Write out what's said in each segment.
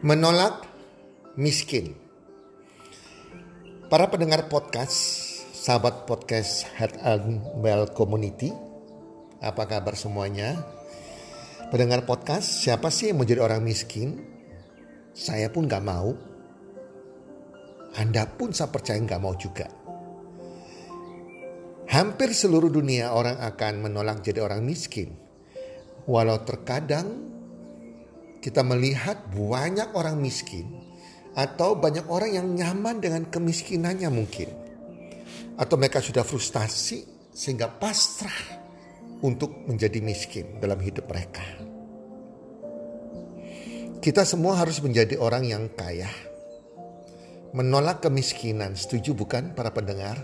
Menolak miskin. Para pendengar podcast, sahabat podcast Head and Well Community, apa kabar semuanya? Pendengar podcast, siapa sih yang menjadi orang miskin? Saya pun gak mau. Anda pun saya percaya gak mau juga. Hampir seluruh dunia orang akan menolak jadi orang miskin. Walau terkadang kita melihat banyak orang miskin atau banyak orang yang nyaman dengan kemiskinannya mungkin. Atau mereka sudah frustasi sehingga pasrah untuk menjadi miskin dalam hidup mereka. Kita semua harus menjadi orang yang kaya. Menolak kemiskinan, setuju bukan para pendengar?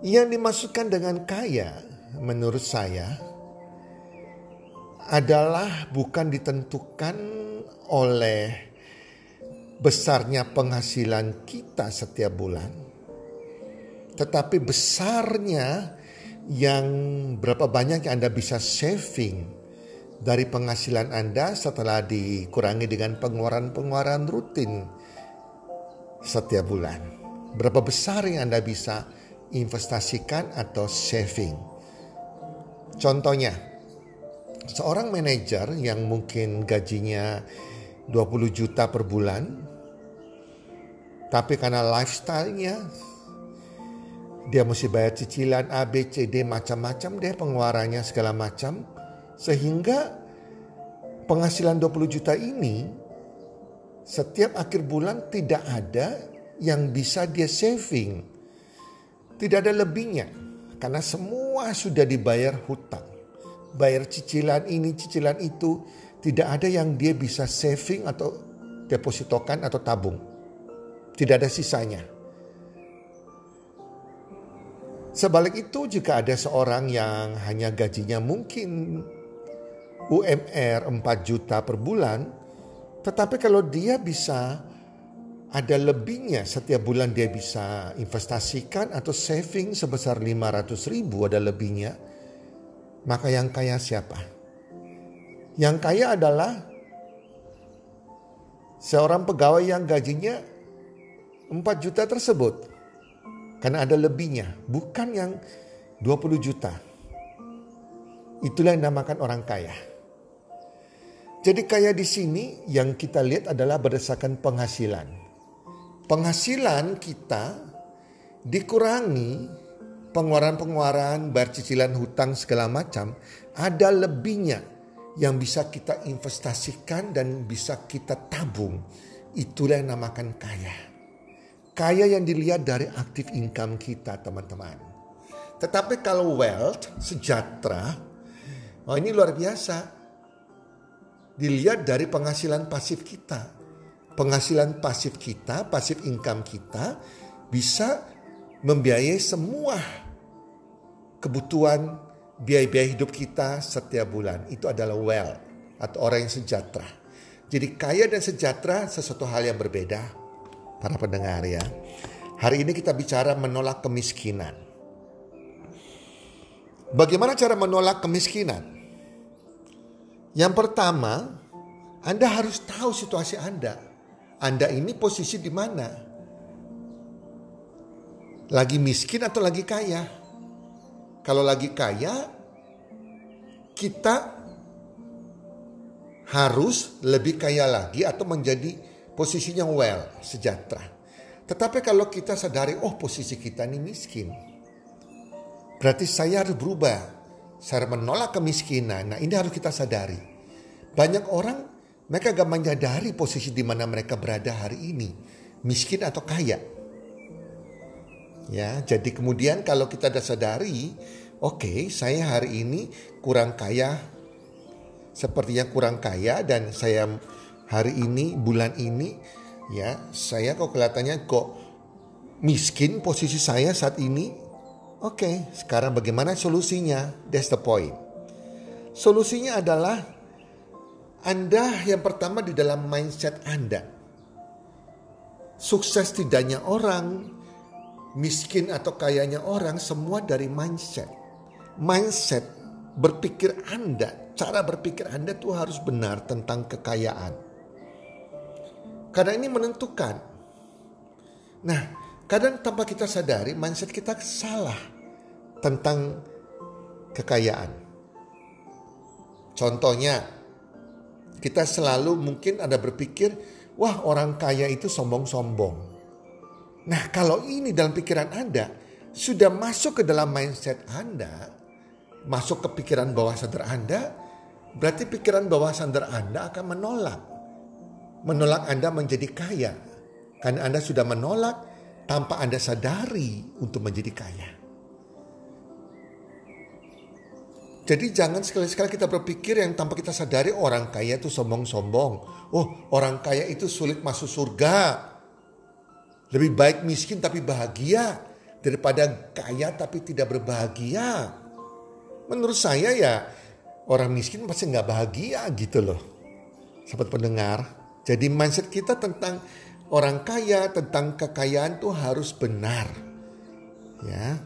Yang dimaksudkan dengan kaya menurut saya adalah bukan ditentukan oleh besarnya penghasilan kita setiap bulan, tetapi besarnya yang berapa banyak yang Anda bisa saving dari penghasilan Anda setelah dikurangi dengan pengeluaran-pengeluaran rutin setiap bulan. Berapa besar yang Anda bisa investasikan atau saving. Contohnya, seorang manajer yang mungkin gajinya 20 juta per bulan tapi karena lifestyle-nya dia mesti bayar cicilan A, B, C, D macam-macam deh pengeluarannya segala macam sehingga penghasilan 20 juta ini setiap akhir bulan tidak ada yang bisa dia saving. Tidak ada lebihnya karena semua sudah dibayar hutang bayar cicilan ini, cicilan itu, tidak ada yang dia bisa saving atau depositokan atau tabung. Tidak ada sisanya. Sebalik itu jika ada seorang yang hanya gajinya mungkin UMR 4 juta per bulan, tetapi kalau dia bisa ada lebihnya setiap bulan dia bisa investasikan atau saving sebesar 500 ribu ada lebihnya maka yang kaya siapa? Yang kaya adalah seorang pegawai yang gajinya 4 juta tersebut. Karena ada lebihnya, bukan yang 20 juta. Itulah yang dinamakan orang kaya. Jadi kaya di sini yang kita lihat adalah berdasarkan penghasilan. Penghasilan kita dikurangi pengeluaran-pengeluaran, bayar cicilan hutang segala macam, ada lebihnya yang bisa kita investasikan dan bisa kita tabung. Itulah yang namakan kaya. Kaya yang dilihat dari aktif income kita teman-teman. Tetapi kalau wealth, sejahtera, oh ini luar biasa. Dilihat dari penghasilan pasif kita. Penghasilan pasif kita, pasif income kita bisa membiayai semua kebutuhan biaya-biaya hidup kita setiap bulan. Itu adalah well atau orang yang sejahtera. Jadi kaya dan sejahtera sesuatu hal yang berbeda para pendengar ya. Hari ini kita bicara menolak kemiskinan. Bagaimana cara menolak kemiskinan? Yang pertama, Anda harus tahu situasi Anda. Anda ini posisi di mana? Lagi miskin atau lagi kaya? Kalau lagi kaya, kita harus lebih kaya lagi atau menjadi posisinya well, sejahtera. Tetapi kalau kita sadari, oh posisi kita ini miskin. Berarti saya harus berubah. Saya menolak kemiskinan. Nah ini harus kita sadari. Banyak orang mereka gak menyadari posisi di mana mereka berada hari ini. Miskin atau kaya. Ya, jadi kemudian kalau kita sudah sadari, oke, okay, saya hari ini kurang kaya, sepertinya kurang kaya dan saya hari ini bulan ini ya saya kok kelihatannya kok miskin posisi saya saat ini. Oke, okay, sekarang bagaimana solusinya? That's the point. Solusinya adalah Anda yang pertama di dalam mindset Anda. Sukses tidaknya orang, miskin atau kayanya orang semua dari mindset. Mindset berpikir Anda, cara berpikir Anda tuh harus benar tentang kekayaan. Karena ini menentukan. Nah, kadang tanpa kita sadari mindset kita salah tentang kekayaan. Contohnya, kita selalu mungkin ada berpikir, wah orang kaya itu sombong-sombong. Nah, kalau ini dalam pikiran Anda sudah masuk ke dalam mindset Anda, masuk ke pikiran bawah sadar Anda, berarti pikiran bawah sadar Anda akan menolak. Menolak Anda menjadi kaya. Karena Anda sudah menolak tanpa Anda sadari untuk menjadi kaya. Jadi jangan sekali-sekali kita berpikir yang tanpa kita sadari orang kaya itu sombong-sombong. Oh orang kaya itu sulit masuk surga. Lebih baik miskin tapi bahagia daripada kaya tapi tidak berbahagia. Menurut saya ya orang miskin pasti nggak bahagia gitu loh. Sahabat pendengar, jadi mindset kita tentang orang kaya, tentang kekayaan tuh harus benar. Ya.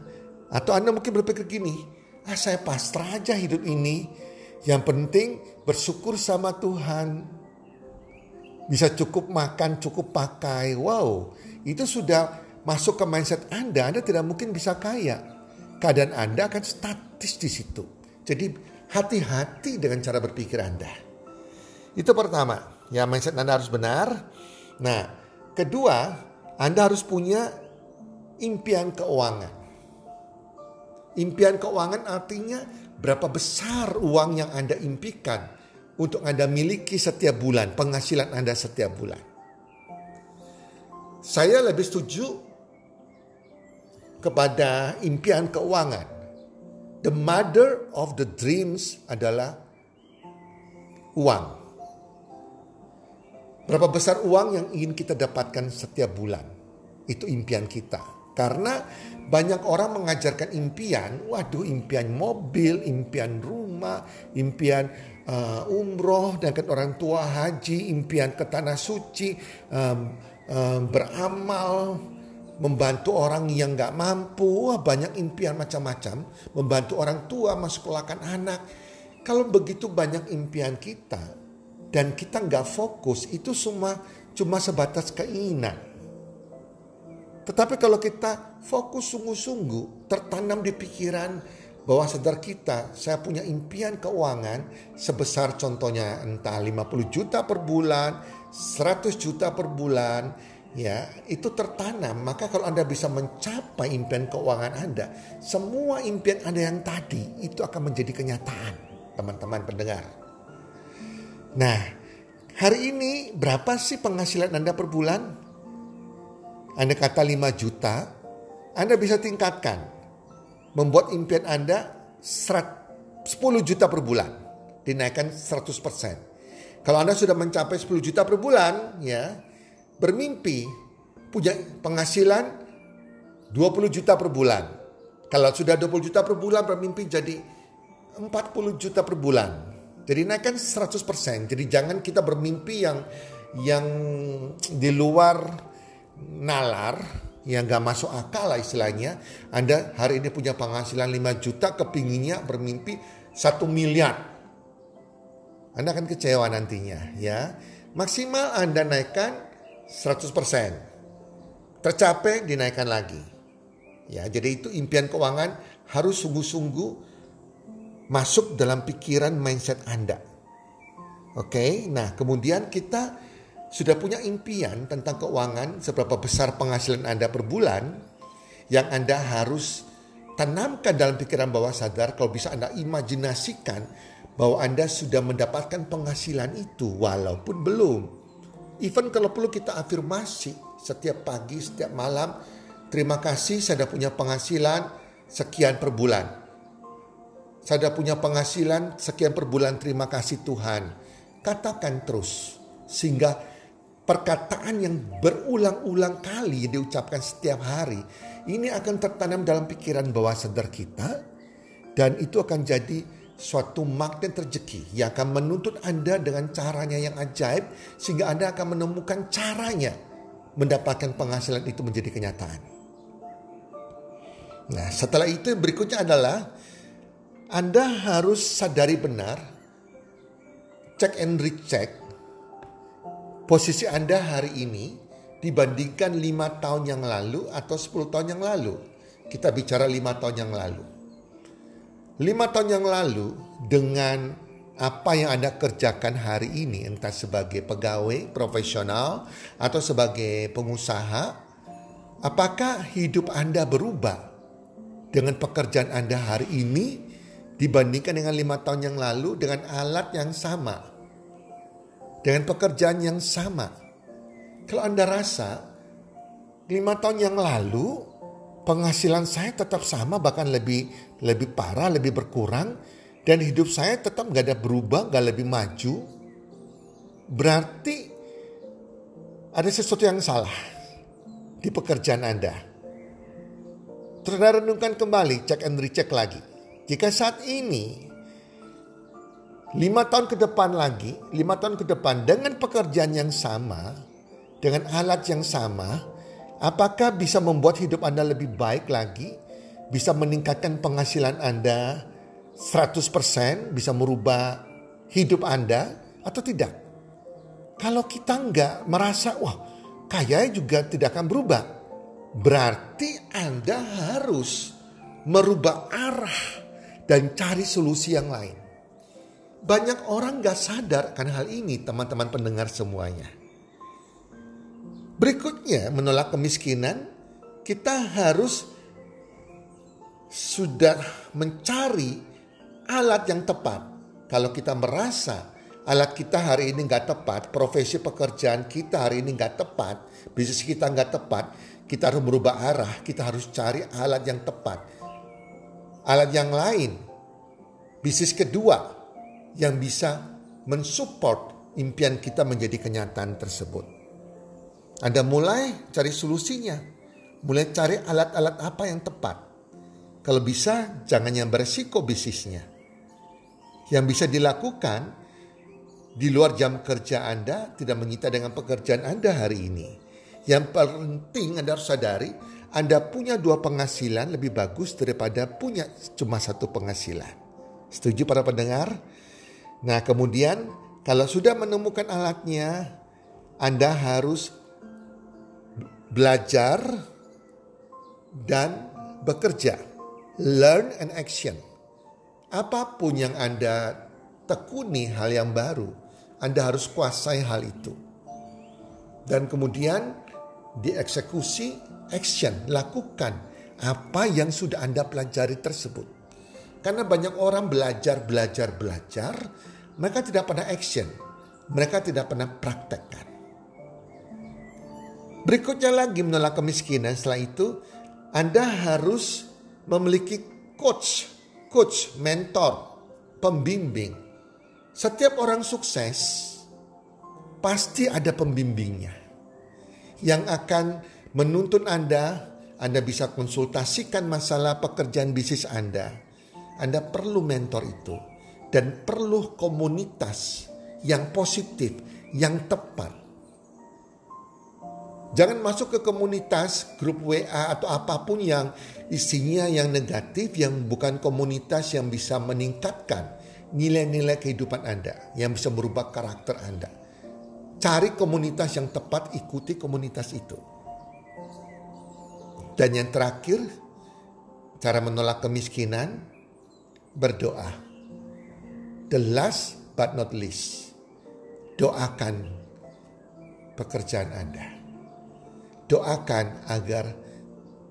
Atau Anda mungkin berpikir gini, ah saya pasrah aja hidup ini. Yang penting bersyukur sama Tuhan. Bisa cukup makan, cukup pakai. Wow, itu sudah masuk ke mindset Anda, Anda tidak mungkin bisa kaya. Keadaan Anda akan statis di situ. Jadi hati-hati dengan cara berpikir Anda. Itu pertama, ya mindset Anda harus benar. Nah, kedua, Anda harus punya impian keuangan. Impian keuangan artinya berapa besar uang yang Anda impikan untuk Anda miliki setiap bulan, penghasilan Anda setiap bulan. Saya lebih setuju kepada impian keuangan. The mother of the dreams adalah uang. Berapa besar uang yang ingin kita dapatkan setiap bulan? Itu impian kita. Karena banyak orang mengajarkan impian, waduh impian mobil, impian rumah, impian uh, umroh dengan orang tua haji, impian ke tanah suci, um, beramal, membantu orang yang gak mampu, banyak impian macam-macam, membantu orang tua mensekolahkan anak. Kalau begitu banyak impian kita dan kita nggak fokus, itu semua cuma sebatas keinginan. Tetapi kalau kita fokus sungguh-sungguh, tertanam di pikiran bahwa sadar kita, saya punya impian keuangan sebesar contohnya entah 50 juta per bulan, 100 juta per bulan, ya itu tertanam. Maka kalau Anda bisa mencapai impian keuangan Anda, semua impian Anda yang tadi itu akan menjadi kenyataan, teman-teman pendengar. Nah, hari ini berapa sih penghasilan Anda per bulan? Anda kata 5 juta, Anda bisa tingkatkan. Membuat impian Anda 10 juta per bulan, dinaikkan 100%. Kalau Anda sudah mencapai 10 juta per bulan, ya, bermimpi punya penghasilan 20 juta per bulan. Kalau sudah 20 juta per bulan bermimpi jadi 40 juta per bulan. Jadi naikkan 100%. Jadi jangan kita bermimpi yang yang di luar nalar yang gak masuk akal lah istilahnya. Anda hari ini punya penghasilan 5 juta kepinginnya bermimpi 1 miliar. Anda akan kecewa nantinya ya. Maksimal Anda naikkan 100%. Tercapai dinaikkan lagi. Ya, jadi itu impian keuangan harus sungguh-sungguh masuk dalam pikiran mindset Anda. Oke, nah kemudian kita sudah punya impian tentang keuangan seberapa besar penghasilan Anda per bulan yang Anda harus tanamkan dalam pikiran bawah sadar kalau bisa Anda imajinasikan bahwa Anda sudah mendapatkan penghasilan itu walaupun belum. Even kalau perlu kita afirmasi setiap pagi, setiap malam, terima kasih saya sudah punya penghasilan sekian per bulan. Saya sudah punya penghasilan sekian per bulan, terima kasih Tuhan. Katakan terus sehingga perkataan yang berulang-ulang kali diucapkan setiap hari ini akan tertanam dalam pikiran bawah sadar kita dan itu akan jadi suatu magnet rezeki yang akan menuntut Anda dengan caranya yang ajaib sehingga Anda akan menemukan caranya mendapatkan penghasilan itu menjadi kenyataan. Nah, setelah itu berikutnya adalah Anda harus sadari benar, cek and recheck posisi Anda hari ini dibandingkan lima tahun yang lalu atau 10 tahun yang lalu. Kita bicara lima tahun yang lalu. Lima tahun yang lalu dengan apa yang Anda kerjakan hari ini entah sebagai pegawai profesional atau sebagai pengusaha, apakah hidup Anda berubah dengan pekerjaan Anda hari ini dibandingkan dengan lima tahun yang lalu dengan alat yang sama? Dengan pekerjaan yang sama. Kalau Anda rasa lima tahun yang lalu penghasilan saya tetap sama bahkan lebih lebih parah, lebih berkurang dan hidup saya tetap nggak ada berubah, nggak lebih maju, berarti ada sesuatu yang salah di pekerjaan Anda. Terus renungkan kembali, cek and recheck lagi. Jika saat ini lima tahun ke depan lagi, lima tahun ke depan dengan pekerjaan yang sama, dengan alat yang sama, apakah bisa membuat hidup Anda lebih baik lagi? Bisa meningkatkan penghasilan Anda 100%, bisa merubah hidup Anda atau tidak? Kalau kita nggak merasa, wah kayaknya juga tidak akan berubah. Berarti Anda harus merubah arah dan cari solusi yang lain. Banyak orang gak sadar kan hal ini teman-teman pendengar semuanya. Berikutnya menolak kemiskinan kita harus sudah mencari alat yang tepat. Kalau kita merasa alat kita hari ini nggak tepat, profesi pekerjaan kita hari ini nggak tepat, bisnis kita nggak tepat, kita harus berubah arah, kita harus cari alat yang tepat. Alat yang lain, bisnis kedua, yang bisa mensupport impian kita menjadi kenyataan tersebut. Anda mulai cari solusinya, mulai cari alat-alat apa yang tepat. Kalau bisa, jangan yang beresiko bisnisnya. Yang bisa dilakukan di luar jam kerja Anda tidak menyita dengan pekerjaan Anda hari ini. Yang penting Anda harus sadari, Anda punya dua penghasilan lebih bagus daripada punya cuma satu penghasilan. Setuju para pendengar? Nah, kemudian kalau sudah menemukan alatnya, Anda harus belajar dan bekerja. Learn and action. Apa pun yang Anda tekuni hal yang baru, Anda harus kuasai hal itu. Dan kemudian dieksekusi, action, lakukan apa yang sudah Anda pelajari tersebut. Karena banyak orang belajar, belajar, belajar, mereka tidak pernah action. Mereka tidak pernah praktekkan. Berikutnya lagi menolak kemiskinan. Setelah itu Anda harus memiliki coach, coach, mentor, pembimbing. Setiap orang sukses pasti ada pembimbingnya yang akan menuntun Anda. Anda bisa konsultasikan masalah pekerjaan bisnis Anda. Anda perlu mentor itu dan perlu komunitas yang positif, yang tepat. Jangan masuk ke komunitas grup WA atau apa pun yang isinya yang negatif, yang bukan komunitas yang bisa meningkatkan nilai-nilai kehidupan Anda, yang bisa merubah karakter Anda. Cari komunitas yang tepat, ikuti komunitas itu. Dan yang terakhir, Cara menolak kemiskinan, berdoa. The last but not least, doakan pekerjaan Anda. Doakan agar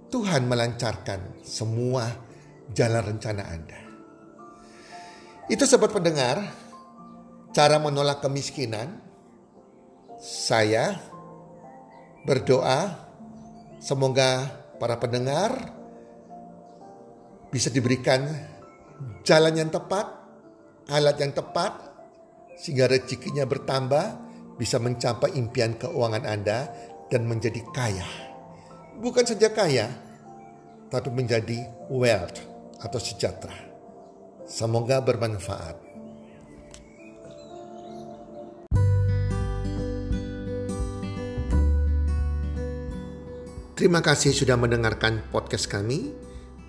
Tuhan melancarkan semua jalan rencana Anda. Itu sobat pendengar, cara menolak kemiskinan. Saya berdoa semoga para pendengar bisa diberikan jalan yang tepat, alat yang tepat, sehingga rezekinya bertambah, bisa mencapai impian keuangan Anda dan menjadi kaya. Bukan saja kaya, tapi menjadi wealth atau sejahtera. Semoga bermanfaat. Terima kasih sudah mendengarkan podcast kami.